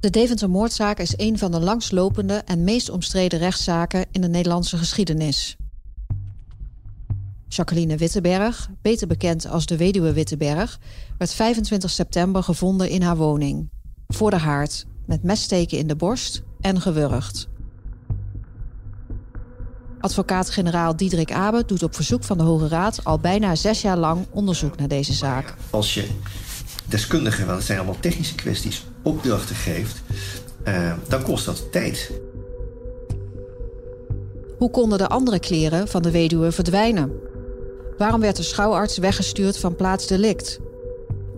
De Deventer-moordzaak is een van de langslopende en meest omstreden rechtszaken in de Nederlandse geschiedenis. Jacqueline Witteberg, beter bekend als de weduwe Witteberg, werd 25 september gevonden in haar woning. Voor de haard, met messteken in de borst en gewurgd. Advocaat-generaal Diederik Abe doet op verzoek van de Hoge Raad al bijna zes jaar lang onderzoek naar deze zaak. Als je deskundigen, want het zijn allemaal technische kwesties, opdrachten geeft, uh, dan kost dat tijd. Hoe konden de andere kleren van de weduwe verdwijnen? Waarom werd de schouwarts weggestuurd van plaats delict?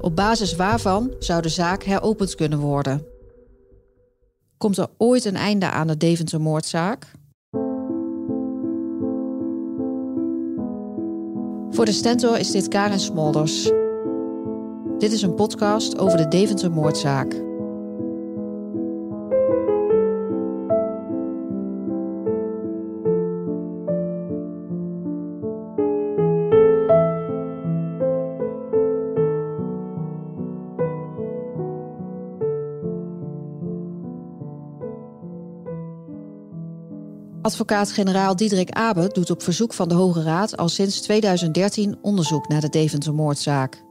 Op basis waarvan zou de zaak heropend kunnen worden? Komt er ooit een einde aan de Deventer-moordzaak? Voor de Stentor is dit Karen Smolders. Dit is een podcast over de Deventer-moordzaak. Advocaat-generaal Diederik Abe doet op verzoek van de Hoge Raad al sinds 2013 onderzoek naar de Deventer-moordzaak.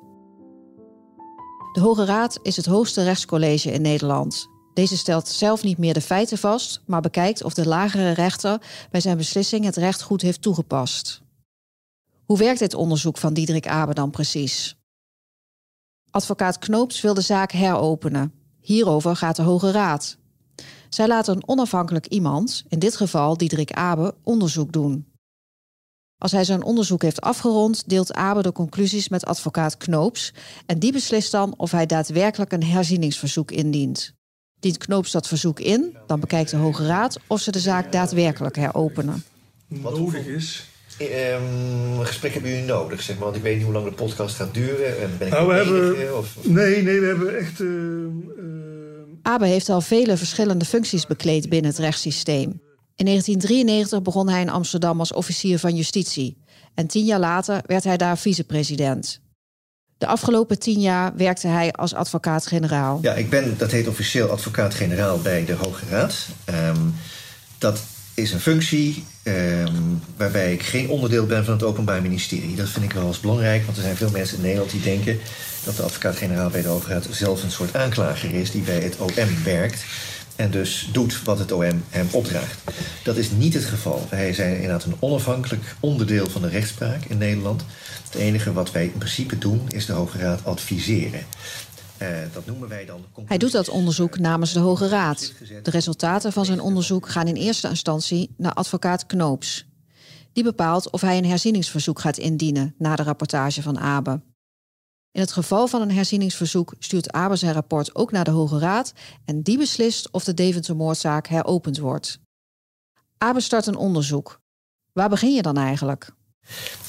De Hoge Raad is het hoogste rechtscollege in Nederland. Deze stelt zelf niet meer de feiten vast, maar bekijkt of de lagere rechter bij zijn beslissing het recht goed heeft toegepast. Hoe werkt dit onderzoek van Diederik Abe dan precies? Advocaat Knoops wil de zaak heropenen. Hierover gaat de Hoge Raad. Zij laten een onafhankelijk iemand, in dit geval Diederik Abe, onderzoek doen. Als hij zijn onderzoek heeft afgerond, deelt Abe de conclusies met advocaat Knoops en die beslist dan of hij daadwerkelijk een herzieningsverzoek indient. Dient Knoops dat verzoek in, dan bekijkt de Hoge Raad of ze de zaak daadwerkelijk heropenen. Wat nodig is. Um, gesprek hebben jullie nodig, zeg maar? Want ik weet niet hoe lang de podcast gaat duren. En ben ik nou, we hebben, of, Nee, nee, we hebben echt. Uh, uh, Abe heeft al vele verschillende functies bekleed binnen het rechtssysteem. In 1993 begon hij in Amsterdam als officier van justitie en tien jaar later werd hij daar vicepresident. De afgelopen tien jaar werkte hij als advocaat-generaal. Ja, ik ben, dat heet officieel advocaat-generaal bij de Hoge Raad. Um, dat is een functie um, waarbij ik geen onderdeel ben van het Openbaar Ministerie. Dat vind ik wel eens belangrijk, want er zijn veel mensen in Nederland die denken dat de advocaat-generaal bij de Hoge Raad zelf een soort aanklager is die bij het OM werkt en dus doet wat het OM hem opdraagt. Dat is niet het geval. Wij zijn inderdaad een onafhankelijk onderdeel van de rechtspraak in Nederland. Het enige wat wij in principe doen is de Hoge Raad adviseren. Uh, dat noemen wij dan. Hij doet dat onderzoek namens de Hoge Raad. De resultaten van zijn onderzoek gaan in eerste instantie naar advocaat Knoops. Die bepaalt of hij een herzieningsverzoek gaat indienen na de rapportage van Abe. In het geval van een herzieningsverzoek stuurt Abe zijn rapport ook naar de Hoge Raad en die beslist of de Deventer-moordzaak heropend wordt. Abe start een onderzoek. Waar begin je dan eigenlijk?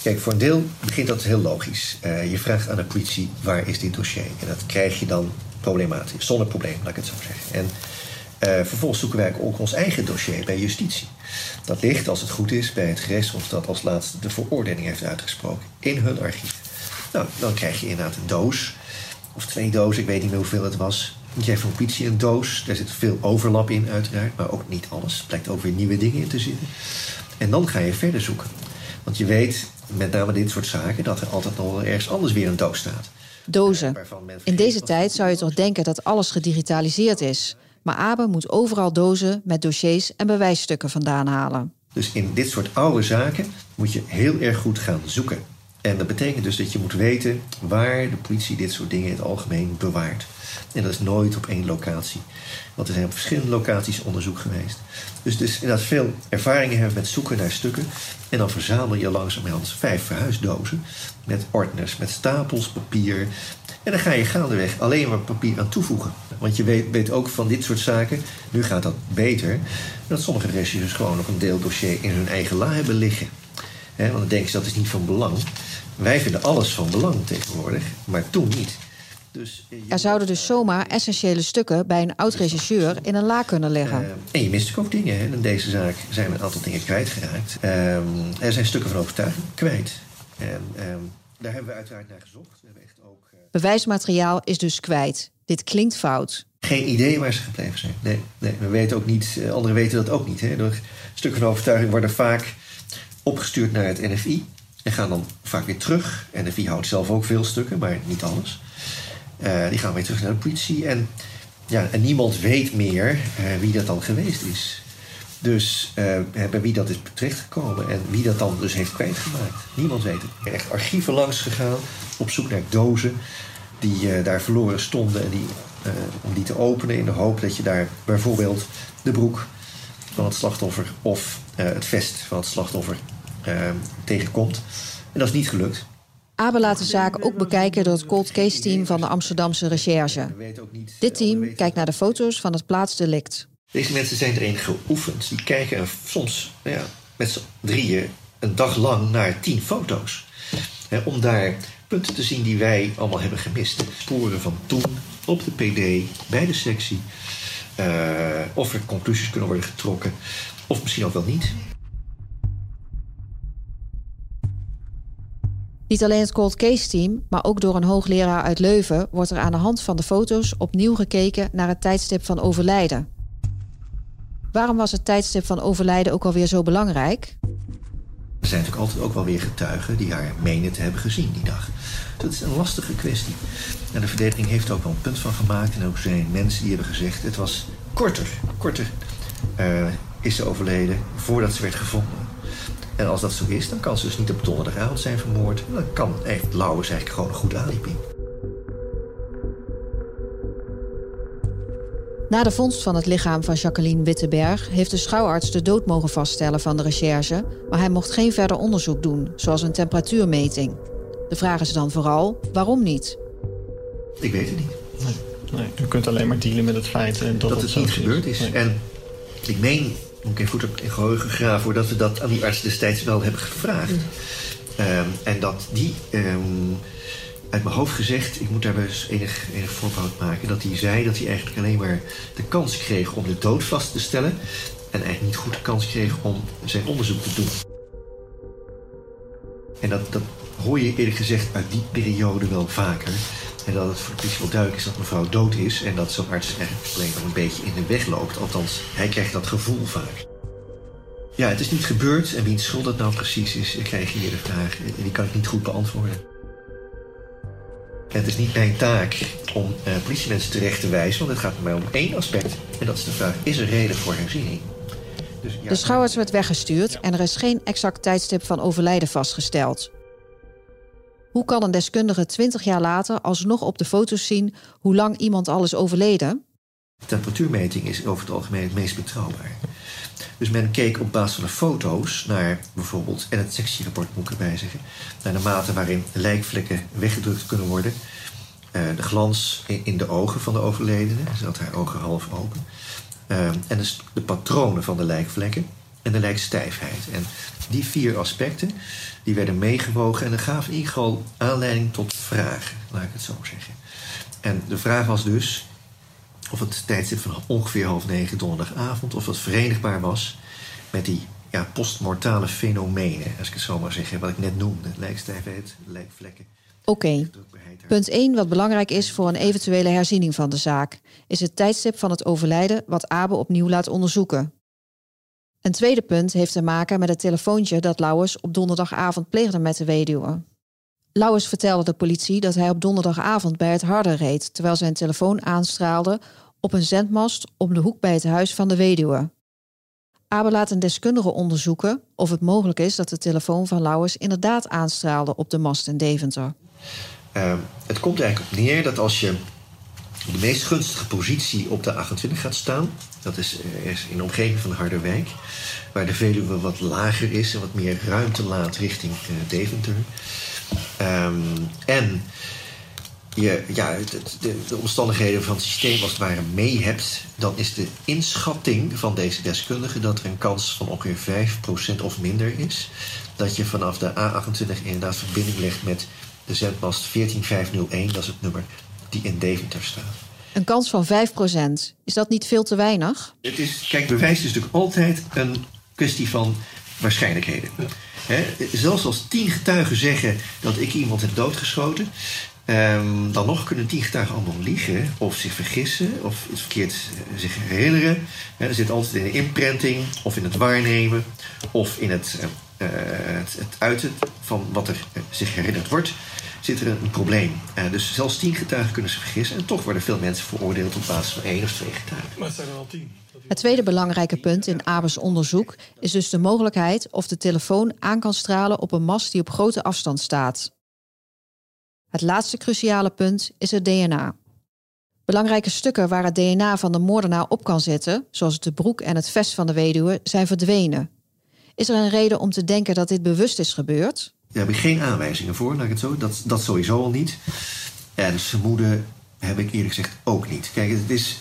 Kijk, voor een deel begint dat heel logisch. Uh, je vraagt aan de politie waar is dit dossier? En dat krijg je dan problematisch, zonder probleem, laat ik het zo zeggen. En uh, vervolgens zoeken wij ook ons eigen dossier bij justitie. Dat ligt, als het goed is, bij het gerechtshof dat als laatste de veroordeling heeft uitgesproken in hun archief. Nou, dan krijg je inderdaad een doos. Of twee dozen, ik weet niet meer hoeveel het was. Je krijgt van politie een doos. Daar zit veel overlap in, uiteraard. Maar ook niet alles. Er blijkt ook weer nieuwe dingen in te zitten. En dan ga je verder zoeken. Want je weet, met name dit soort zaken, dat er altijd nog wel ergens anders weer een doos staat. Dozen. In deze tijd zou je toch denken dat alles gedigitaliseerd is. Maar Abe moet overal dozen met dossiers en bewijsstukken vandaan halen. Dus in dit soort oude zaken moet je heel erg goed gaan zoeken. En dat betekent dus dat je moet weten waar de politie dit soort dingen in het algemeen bewaart. En dat is nooit op één locatie. Want er zijn op verschillende locaties onderzoek geweest. Dus, dus inderdaad veel ervaringen hebben met zoeken naar stukken. En dan verzamel je langzamerhand vijf verhuisdozen. Met ordners, met stapels papier. En dan ga je gaandeweg alleen maar papier aan toevoegen. Want je weet, weet ook van dit soort zaken, nu gaat dat beter, dat sommige regisseurs gewoon nog een deeldossier in hun eigen la hebben liggen. want dan denken ze dat is niet van belang. Wij vinden alles van belang tegenwoordig, maar toen niet. Dus, eh, er zouden dus zomaar essentiële stukken bij een oud-regisseur in een la kunnen liggen. Uh, en je mist ook dingen. Hè. In deze zaak zijn we een aantal dingen kwijtgeraakt. Uh, er zijn stukken van overtuiging kwijt. En ehm, daar hebben we uiteraard naar gezocht. We hebben echt ook. Bewijsmateriaal is dus kwijt. Dit klinkt fout. Geen idee waar ze gebleven zijn. Nee, nee we weten ook niet, eh, anderen weten dat ook niet. Hè. Door stukken van overtuiging worden vaak opgestuurd naar het NFI en gaan dan vaak weer terug. NFI houdt zelf ook veel stukken, maar niet alles. Uh, die gaan weer terug naar de politie en, ja, en niemand weet meer uh, wie dat dan geweest is. Dus uh, bij wie dat is terechtgekomen en wie dat dan dus heeft kwijtgemaakt. Niemand weet het. Echt archieven langs gegaan op zoek naar dozen die daar verloren stonden en die om die te openen in de hoop dat je daar bijvoorbeeld de broek van het slachtoffer of het vest van het slachtoffer tegenkomt. En dat is niet gelukt. Abe laat de zaak ook bekijken door het cold case team van de Amsterdamse recherche. Dit team kijkt naar de foto's van het plaatsdelict. Deze mensen zijn erin geoefend. Die kijken soms nou ja, met z'n drieën een dag lang naar tien foto's. He, om daar punten te zien die wij allemaal hebben gemist. Sporen van toen, op de PD, bij de sectie. Uh, of er conclusies kunnen worden getrokken, of misschien ook wel niet. Niet alleen het cold case team, maar ook door een hoogleraar uit Leuven wordt er aan de hand van de foto's opnieuw gekeken naar het tijdstip van overlijden. Waarom was het tijdstip van overlijden ook alweer zo belangrijk? Er zijn natuurlijk altijd ook wel weer getuigen die haar menen te hebben gezien die dag. Dat is een lastige kwestie. En de verdediging heeft er ook wel een punt van gemaakt. En ook zijn mensen die hebben gezegd... het was korter, korter uh, is ze overleden voordat ze werd gevonden. En als dat zo is, dan kan ze dus niet op donderdagavond zijn vermoord. Dan kan echt Lauwers eigenlijk gewoon een goed alibi. Na de vondst van het lichaam van Jacqueline Witteberg heeft de schouwarts de dood mogen vaststellen van de recherche, maar hij mocht geen verder onderzoek doen, zoals een temperatuurmeting. De vraag is dan vooral: waarom niet? Ik weet het niet. Nee, nee u kunt alleen maar dealen met het feit dat, dat het, niet gebeurd is. Nee. En ik meen, moet ik even goed op in geheugen graven, dat we dat aan die arts destijds wel hebben gevraagd. Mm. Um, en dat die. Um, uit mijn hoofd gezegd, ik moet daar eens enig, enig voorbehoud maken... dat hij zei dat hij eigenlijk alleen maar de kans kreeg om de dood vast te stellen... en eigenlijk niet goed de kans kreeg om zijn onderzoek te doen. En dat, dat hoor je eerlijk gezegd uit die periode wel vaker. En dat het voor de politie wel duidelijk is dat mevrouw dood is... en dat zo'n arts eigenlijk alleen maar een beetje in de weg loopt. Althans, hij krijgt dat gevoel vaak. Ja, het is niet gebeurd en wiens schuld dat nou precies is... ik krijg hier de vraag en die kan ik niet goed beantwoorden. Het is niet mijn taak om uh, politiemensen terecht te wijzen, want het gaat mij om één aspect. En dat is de vraag: is er reden voor herziening? Dus, ja, de schouwarts werd weggestuurd en er is geen exact tijdstip van overlijden vastgesteld. Hoe kan een deskundige 20 jaar later alsnog op de foto's zien hoe lang iemand al is overleden? Temperatuurmeting is over het algemeen het meest betrouwbaar. Dus men keek op basis van de foto's naar bijvoorbeeld, en het sectierapport moet ik erbij zeggen, naar de mate waarin lijkvlekken weggedrukt kunnen worden. Uh, de glans in, de ogen van de overledene, ze had haar ogen half open. Uh, en dus de patronen van de lijkvlekken en de lijkstijfheid. En die vier aspecten die werden meegewogen en dat gaven in ieder geval aanleiding tot vragen, laat ik het zo zeggen. En de vraag was dus, of het tijdstip van ongeveer half negen donderdagavond, of dat verenigbaar was met die ja, postmortale fenomenen, als ik het zo maar zeg, wat ik net noemde: lijkstijfheid, lijkvlekken. Oké. Okay. Punt 1, wat belangrijk is voor een eventuele herziening van de zaak, is het tijdstip van het overlijden wat Abe opnieuw laat onderzoeken. Een tweede punt heeft te maken met het telefoontje dat Lauwers op donderdagavond pleegde met de weduwe. Lauwers vertelde de politie dat hij op donderdagavond bij het harde reed, terwijl zijn telefoon aanstraalde op een zendmast om de hoek bij het huis van de weduwe. Abe laat een deskundige onderzoeken of het mogelijk is dat de telefoon van Lauwers inderdaad aanstraalde op de mast in Deventer. Uh, het komt eigenlijk op neer dat als je de meest gunstige positie op de 28 gaat staan, dat is, is in de omgeving van Harderwijk, waar de Veluwe wat lager is en wat meer ruimte laat richting uh, Deventer. Um, en je ja, de, de, omstandigheden van het systeem als het ware mee hebt, dan is de inschatting van deze deskundige dat er een kans van ongeveer 5% of minder is. Dat je vanaf de A28 inderdaad verbinding legt met de zendmast 14501, dat is het nummer die in Deventer staat. Een kans van 5%, is dat niet veel te weinig? Het is, kijk, bewijs is natuurlijk altijd een kwestie van waarschijnlijkheden. He, zelfs als tien getuigen zeggen dat ik iemand heb doodgeschoten, Ehm, dan nog kunnen tien getuigen allemaal liegen of zich vergissen of iets verkeerd eh, zich herinneren. er zit altijd in de imprinting of in het waarnemen of in het, uh, het, het, uiten van wat er zich herinnerd wordt. Zit er een probleem. dus zelfs tien getuigen kunnen zich vergissen. En toch worden veel mensen veroordeeld op basis van één of twee getuigen. Maar het zijn er al tien. Het tweede belangrijke punt in Abes onderzoek is dus de mogelijkheid of de telefoon aan kan stralen op een mast die op grote afstand staat. Het laatste cruciale punt is het DNA. Belangrijke stukken waar het DNA van de moordenaar op kan zitten, zoals de broek en het vest van de weduwe, zijn verdwenen. Is er een reden om te denken dat dit bewust is gebeurd? Daar heb ik geen aanwijzingen voor, laat ik het zo. Dat, dat sowieso al niet. En het vermoeden heb ik eerlijk gezegd ook niet. Kijk, het is,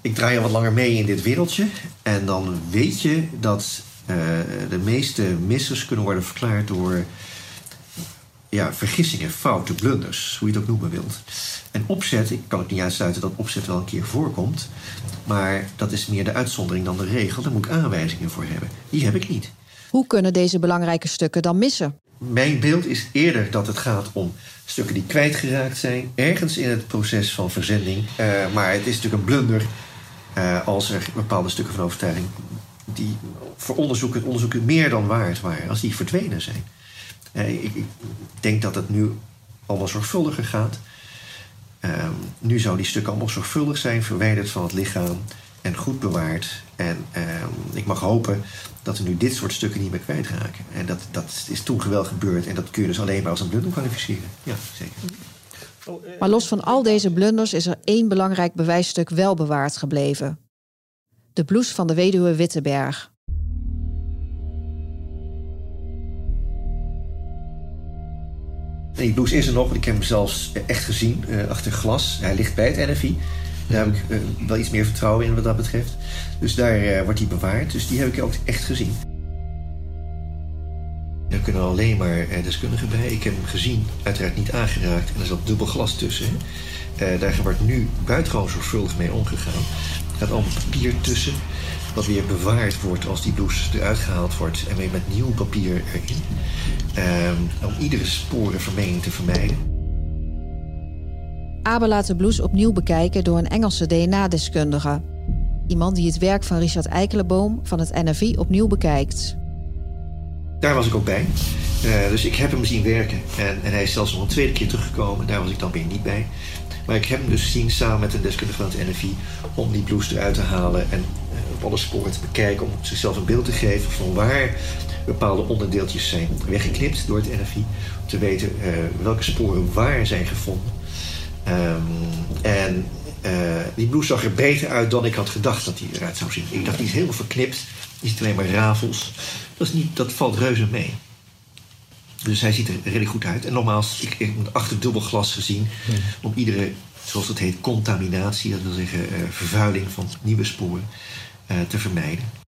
ik draai al wat langer mee in dit wereldje. En dan weet je dat uh, de meeste missers kunnen worden verklaard door ja, vergissingen, fouten, blunders, hoe je het ook noemen wilt. En opzet, ik kan ook niet uitsluiten dat opzet wel een keer voorkomt. Maar dat is meer de uitzondering dan de regel. Daar moet ik aanwijzingen voor hebben. Die heb ik niet. Hoe kunnen deze belangrijke stukken dan missen? Mijn beeld is eerder dat het gaat om stukken die kwijtgeraakt zijn, ergens in het proces van verzending. Uh, maar het is natuurlijk een blunder uh, als er bepaalde stukken van overtuiging die voor onderzoek het onderzoek meer dan waard waren, als die verdwenen zijn. Uh, ik, ik, denk dat het nu allemaal zorgvuldiger gaat. Uh, nu zou die stukken allemaal zorgvuldig zijn, verwijderd van het lichaam en goed bewaard. En ehm, ik mag hopen dat we nu dit soort stukken niet meer kwijtraken. En dat, dat is toen wel gebeurd en dat kun je dus alleen maar als een blunder kwalificeren. Ja, zeker. Maar los van al deze blunders is er één belangrijk bewijsstuk wel bewaard gebleven. De blouse van de weduwe Witteberg. Die blouse is er nog, want ik heb hem zelfs echt gezien uh, achter glas. Hij ligt bij het NFI. Daar heb ik uh, wel iets meer vertrouwen in wat dat betreft. Dus daar uh, wordt hij bewaard. Dus die heb ik ook echt gezien. Daar kunnen alleen maar uh, deskundigen bij. Ik heb hem gezien, uiteraard niet aangeraakt. En er zat dubbel glas tussen. daar wordt nu buitengewoon zorgvuldig mee omgegaan. Er gaat allemaal papier tussen. Wat weer bewaard wordt als die blouse eruit gehaald wordt. En weer met nieuw papier erin. Um, om iedere sporenvermenging te vermijden. Abe laat de blouse opnieuw bekijken door een Engelse DNA-deskundige. Iemand die het werk van Richard Eikelenboom van het NFI opnieuw bekijkt. Daar was ik ook bij. Uh, dus ik heb hem zien werken. En, en, hij is zelfs nog een tweede keer teruggekomen. Daar was ik dan weer niet bij. Maar ik heb hem dus gezien samen met een deskundige van het NFI... om die blouse eruit te halen en uh, op alle sporen te bekijken... om zichzelf een beeld te geven van waar bepaalde onderdeeltjes zijn weggeknipt door het NFI. Om te weten uh, welke sporen waar zijn gevonden. Um, en uh, die blouse zag er beter uit dan ik had gedacht dat hij eruit zou zien. Ik dacht, die is helemaal verknipt. Die ziet alleen maar rafels. Dat, is niet, dat valt reuze mee. Dus hij ziet er redelijk goed uit. En nogmaals, ik, ik heb achter dubbel glas gezien. Om iedere, zoals het heet, contaminatie, dat wil zeggen uh, vervuiling van nieuwe sporen, uh, te vermijden.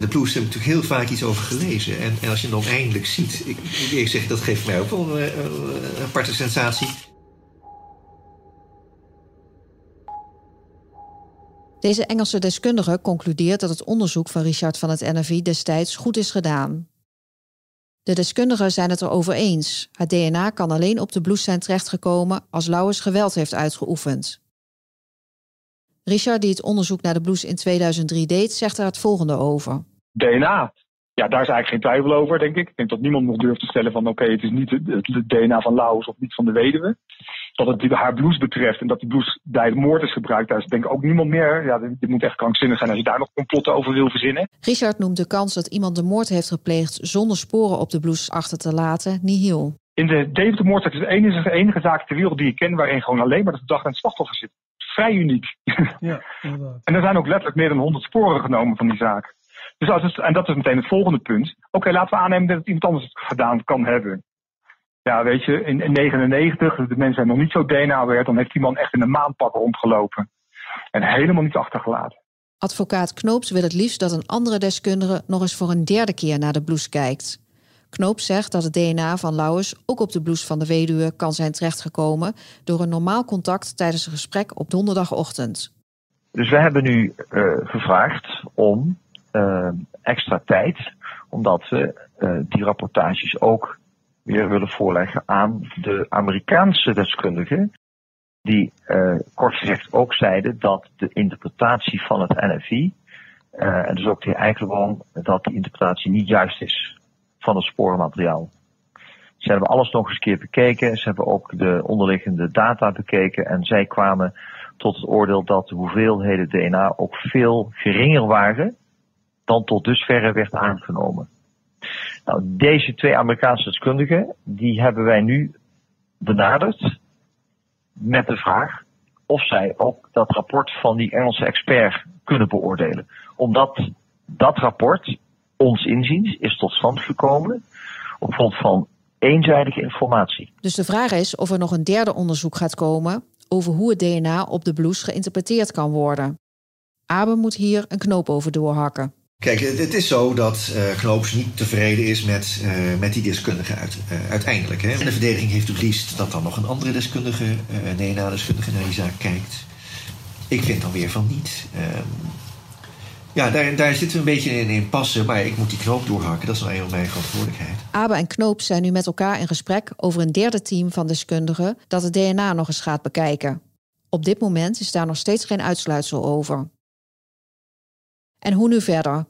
De ploes heb ik natuurlijk heel vaak iets over gelezen. En, als je hem dan eindelijk ziet, ik, ik zeg, dat geeft mij ook wel een, een aparte sensatie. Deze Engelse deskundige concludeert dat het onderzoek van Richard van het NFI destijds goed is gedaan. De deskundigen zijn het erover eens. Het DNA kan alleen op de blouse zijn terechtgekomen als Lauwers geweld heeft uitgeoefend. Richard, die het onderzoek naar de blouse in 2003 deed, zegt er het volgende over. DNA, ja, daar is eigenlijk geen twijfel over, denk ik. Ik denk dat niemand nog durft te stellen van oké, het is niet het, het, DNA van Lauwers of niet van de weduwe dat het die, haar blouse betreft en dat die blouse bij de moord is gebruikt, daar is denk ik ook niemand meer. Ja, dit moet echt krankzinnig zijn als je daar nog complotten over wil verzinnen. Richard noemt de kans dat iemand de moord heeft gepleegd zonder sporen op de blouse achter te laten nihil. In de Deventer-moord is de enige, de enige zaak ter wereld die ik ken waarin gewoon alleen maar de dag en het slachtoffer zit. Vrij uniek. Ja, inderdaad. en er zijn ook letterlijk meer dan 100 sporen genomen van die zaak. Dus als het, en dat is meteen het volgende punt. Oké, laten we aannemen dat het iemand anders het gedaan kan hebben. Ja, weet je, in 1999, de mensen zijn nog niet zo DNA werd, dan heeft die man echt in een maandpak rondgelopen. En helemaal niet achtergelaten. Advocaat Knoops wil het liefst dat een andere deskundige nog eens voor een derde keer naar de blouse kijkt. Knoops zegt dat het DNA van Lauwers ook op de blouse van de weduwe kan zijn terechtgekomen door een normaal contact tijdens een gesprek op donderdagochtend. Dus we hebben nu uh, gevraagd om extra tijd, omdat we uh, die rapportages ook weer willen voorleggen aan de Amerikaanse deskundigen. Die uh, kort gezegd ook zeiden dat de interpretatie van het NFI, uh, en dus ook de heer Eikelenboom, dat die interpretatie niet juist is van het sporenmateriaal. Ze hebben alles nog eens een keer bekeken. Ze hebben ook de onderliggende data bekeken. En zij kwamen tot het oordeel dat de hoeveelheden DNA ook veel geringer waren dan tot dusverre werd aangenomen. Nou, deze twee Amerikaanse deskundigen, die hebben wij nu benaderd met de vraag of zij ook dat rapport van die Engelse expert kunnen beoordelen. Omdat dat rapport, ons inziens, is tot stand gekomen op grond van eenzijdige informatie. Dus de vraag is of er nog een derde onderzoek gaat komen over hoe het DNA op de blouse geïnterpreteerd kan worden. Abe moet hier een knoop over doorhakken. Kijk, het is zo dat uh, Knoops niet tevreden is met, uh, met die deskundige uit, uh, uiteindelijk. Hè. De verdediging heeft het liefst dat dan nog een andere deskundige, DNA-deskundige, naar die zaak kijkt. Ik vind dan weer van niet. Ehm, ja, daar, daar zitten we een beetje in, in passen, maar ik moet die knoop doorhakken. Dat is nou eenmaal mijn verantwoordelijkheid. Abe en Knoop zijn nu met elkaar in gesprek over een derde team van deskundigen dat het DNA nog eens gaat bekijken. Op dit moment is daar nog steeds geen uitsluitsel over. En hoe nu verder?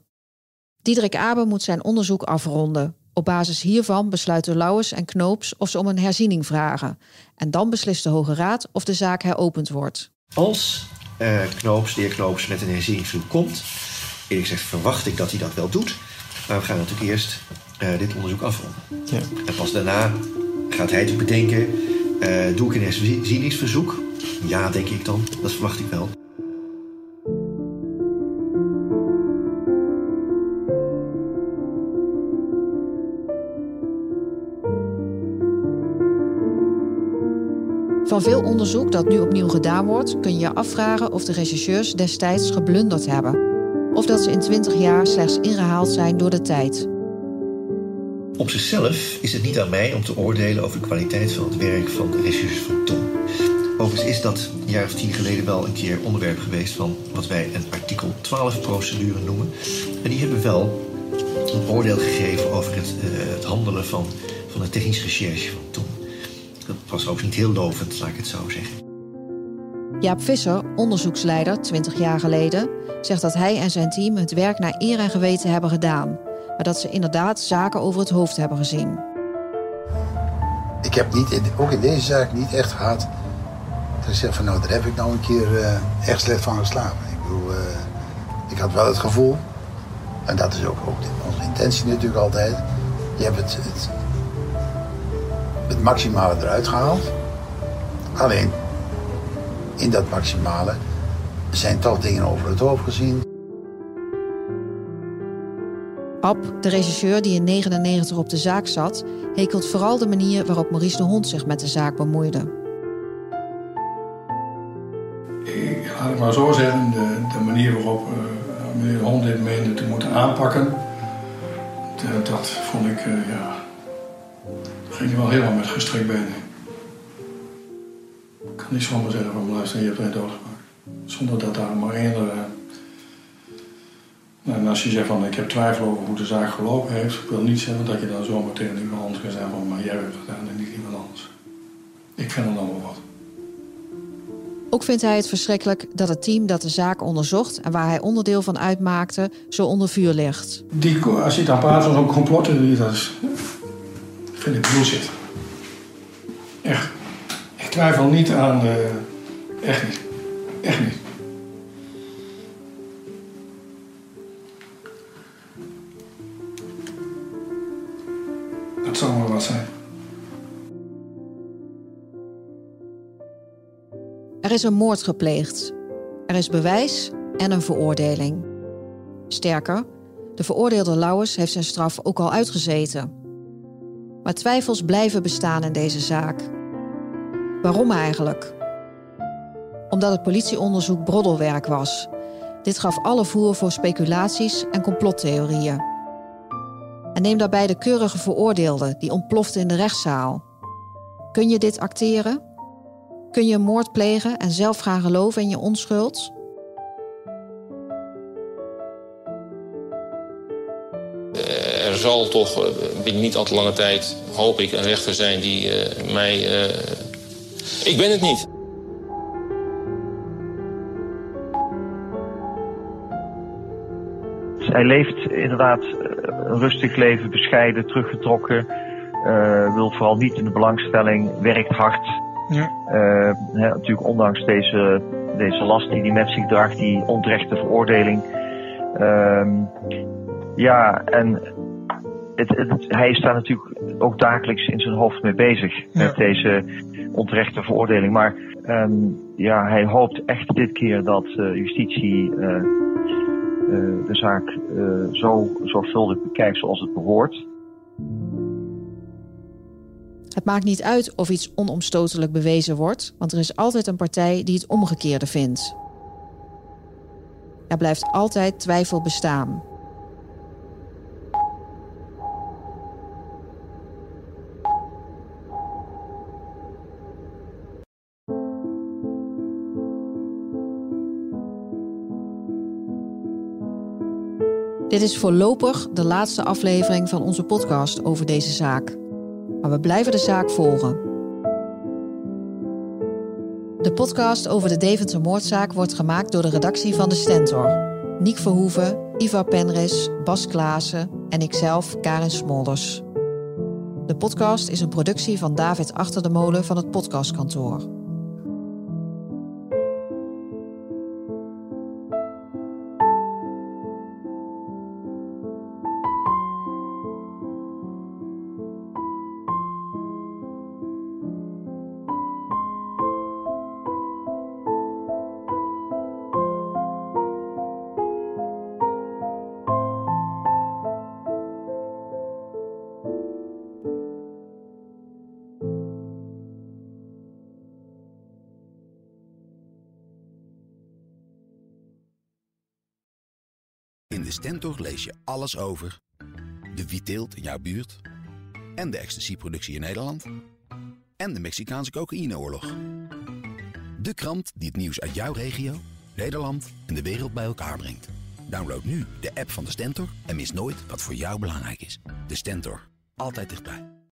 Diederik Abe moet zijn onderzoek afronden. Op basis hiervan besluiten Lauwers en Knoops of ze om een herziening vragen. En dan beslist de Hoge Raad of de zaak heropend wordt. Als uh, Knoops, de heer Knoops, met een herzieningsverzoek komt, eerlijk gezegd verwacht ik dat hij dat wel doet. Maar we gaan natuurlijk eerst uh, dit onderzoek afronden. Ja. En pas daarna gaat hij het bedenken: uh, doe ik een herzieningsverzoek? Ja, denk ik dan. Dat verwacht ik wel. Van veel onderzoek dat nu opnieuw gedaan wordt, kun je je afvragen of de rechercheurs destijds geblunderd hebben. Of dat ze in 20 jaar slechts ingehaald zijn door de tijd. Op zichzelf is het niet aan mij om te oordelen over de kwaliteit van het werk van de rechercheurs van Tom. Overigens is dat een jaar of tien geleden wel een keer onderwerp geweest van wat wij een artikel 12 procedure noemen. En die hebben wel een oordeel gegeven over het, uh, het handelen van, van de technische recherche van Tom. Dat was ook niet heel lovend, laat ik het zo zeggen. Jaap Visser, onderzoeksleider 20 jaar geleden, zegt dat hij en zijn team het werk naar eer en geweten hebben gedaan, maar dat ze inderdaad zaken over het hoofd hebben gezien. Ik heb niet, ook in deze zaak niet echt gehad dat ik zeg van nou, daar heb ik nou een keer uh, echt slecht van geslapen. Ik bedoel, uh, ik had wel het gevoel, en dat is ook, ook onze intentie natuurlijk altijd, je hebt het, het het maximale eruit gehaald. Alleen in dat maximale zijn toch dingen over het hoofd gezien. Ab, de regisseur die in 99 op de zaak zat, hekelt vooral de manier waarop Maurice de Hond zich met de zaak bemoeide. Ik laat het maar zo zeggen, de, de manier waarop uh, meneer de Hond dit meende te moeten aanpakken, de, dat vond ik, uh, ja, ging je wel helemaal met gestrekt benen. Ik kan niet zomaar zeggen van luister, je hebt mij doodgemaakt. Zonder dat daar maar één... Uh... En als je zegt van ik heb twijfel over hoe de zaak gelopen heeft, ik wil niet zeggen dat je dan zomaar tegen iemand anders kan zeggen van maar jij hebt het gedaan en niet iemand anders. Ik vind het allemaal wat. Ook vindt hij het verschrikkelijk dat het team dat de zaak onderzocht en waar hij onderdeel van uitmaakte, zo onder vuur ligt. Die, als je het aan praat van zo'n complot, dat is, vind ik bullshit. Echt. Ik twijfel niet aan. Uh, echt niet. Echt niet. Dat zou maar wat zijn. Er is een moord gepleegd. Er is bewijs en een veroordeling. Sterker, de veroordeelde Lauwers heeft zijn straf ook al uitgezeten. Maar twijfels blijven bestaan in deze zaak. Waarom eigenlijk? Omdat het politieonderzoek broddelwerk was. Dit gaf alle voer voor speculaties en complottheorieën. En neem daarbij de keurige veroordeelde die ontplofte in de rechtszaal. Kun je dit acteren? Kun je een moord plegen en zelf gaan geloven in je onschuld? Zal toch uh, binnen niet al te lange tijd, hoop ik, een rechter zijn die uh, mij... ik ben het niet. Hij leeft inderdaad een rustig leven, bescheiden, teruggetrokken. wil vooral niet in de belangstelling, werkt hard. Ja. Hè, natuurlijk ondanks deze, deze last die hij met zich draagt, die onterechte veroordeling. Ehm, ja, en het, het, hij is daar natuurlijk ook dagelijks in zijn hoofd mee bezig. Met deze onterechte veroordeling. Maar um, ja, hij hoopt echt dit keer dat uh, justitie uh, uh, de zaak zo zorgvuldig bekijkt zoals het behoort. Het maakt niet uit of iets onomstotelijk bewezen wordt, want er is altijd een partij die het omgekeerde vindt. Er blijft altijd twijfel bestaan. Dit is voorlopig de laatste aflevering van onze podcast over deze zaak. Maar we blijven de zaak volgen. De podcast over de Deventer moordzaak wordt gemaakt door de redactie van de Stentor. Niek Verhoeven, Iva Penris, Bas Klaassen en ikzelf, Karin Smolders. De podcast is een productie van David Achter de Molen van het Podcastkantoor. De Stentor lees je alles over de wietteelt in jouw buurt en de ecstasyproductie in Nederland en de Mexicaanse cocaïneoorlog. De krant die het nieuws uit jouw regio, Nederland en de wereld bij elkaar brengt. Download nu de app van de Stentor en mis nooit wat voor jou belangrijk is. De Stentor, altijd dichtbij.